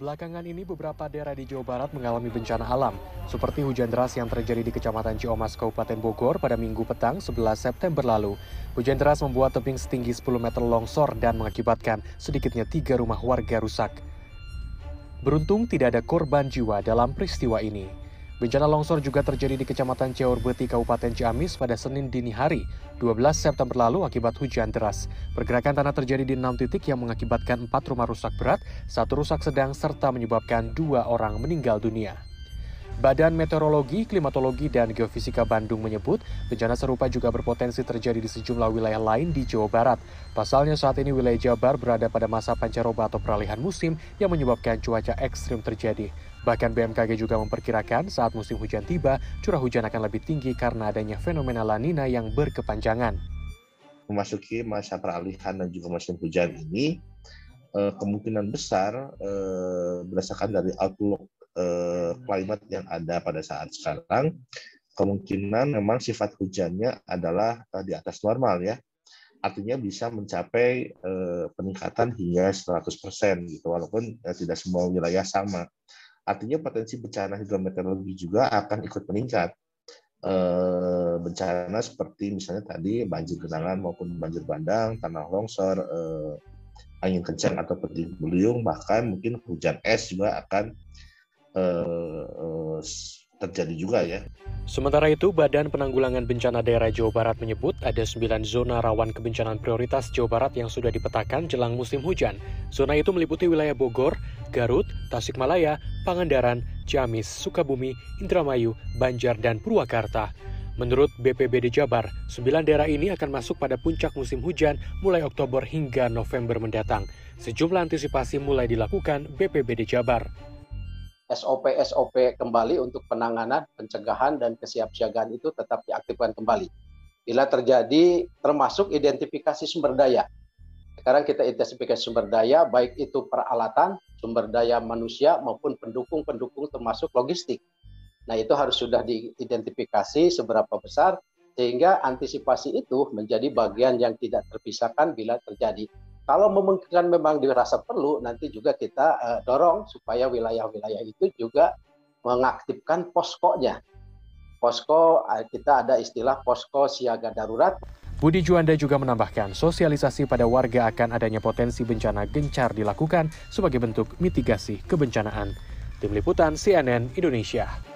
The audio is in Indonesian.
Belakangan ini beberapa daerah di Jawa Barat mengalami bencana alam, seperti hujan deras yang terjadi di Kecamatan Ciamas, Kabupaten Bogor pada minggu petang 11 September lalu. Hujan deras membuat tebing setinggi 10 meter longsor dan mengakibatkan sedikitnya tiga rumah warga rusak. Beruntung tidak ada korban jiwa dalam peristiwa ini. Bencana longsor juga terjadi di Kecamatan Ciaurbeti, Kabupaten Ciamis pada Senin dini hari, 12 September lalu akibat hujan deras. Pergerakan tanah terjadi di enam titik yang mengakibatkan empat rumah rusak berat, satu rusak sedang, serta menyebabkan dua orang meninggal dunia. Badan Meteorologi, Klimatologi, dan Geofisika Bandung menyebut bencana serupa juga berpotensi terjadi di sejumlah wilayah lain di Jawa Barat. Pasalnya saat ini wilayah Jabar berada pada masa pancaroba atau peralihan musim yang menyebabkan cuaca ekstrim terjadi. Bahkan BMKG juga memperkirakan saat musim hujan tiba, curah hujan akan lebih tinggi karena adanya fenomena lanina yang berkepanjangan. Memasuki masa peralihan dan juga musim hujan ini, eh, kemungkinan besar eh, berdasarkan dari outlook eh, climate yang ada pada saat sekarang, kemungkinan memang sifat hujannya adalah eh, di atas normal ya. Artinya bisa mencapai peningkatan hingga 100% gitu, walaupun tidak semua wilayah sama. Artinya potensi bencana hidrometeorologi juga akan ikut meningkat. Eh, bencana seperti misalnya tadi banjir genangan maupun banjir bandang, tanah longsor, eh, angin kencang atau puting beliung, bahkan mungkin hujan es juga akan eh, terjadi juga ya. Sementara itu, Badan Penanggulangan Bencana Daerah Jawa Barat menyebut ada 9 zona rawan kebencanaan prioritas Jawa Barat yang sudah dipetakan jelang musim hujan. Zona itu meliputi wilayah Bogor, Garut, Tasikmalaya, Pangandaran, Ciamis, Sukabumi, Indramayu, Banjar, dan Purwakarta. Menurut BPBD Jabar, 9 daerah ini akan masuk pada puncak musim hujan mulai Oktober hingga November mendatang. Sejumlah antisipasi mulai dilakukan BPBD Jabar. SOP-SOP kembali untuk penanganan, pencegahan, dan kesiapsiagaan itu tetap diaktifkan kembali. Bila terjadi termasuk identifikasi sumber daya. Sekarang kita identifikasi sumber daya, baik itu peralatan, sumber daya manusia, maupun pendukung-pendukung termasuk logistik. Nah itu harus sudah diidentifikasi seberapa besar, sehingga antisipasi itu menjadi bagian yang tidak terpisahkan bila terjadi kalau memungkinkan memang dirasa perlu, nanti juga kita uh, dorong supaya wilayah-wilayah itu juga mengaktifkan poskonya. Posko, uh, kita ada istilah posko siaga darurat. Budi Juanda juga menambahkan sosialisasi pada warga akan adanya potensi bencana gencar dilakukan sebagai bentuk mitigasi kebencanaan. Tim Liputan CNN Indonesia.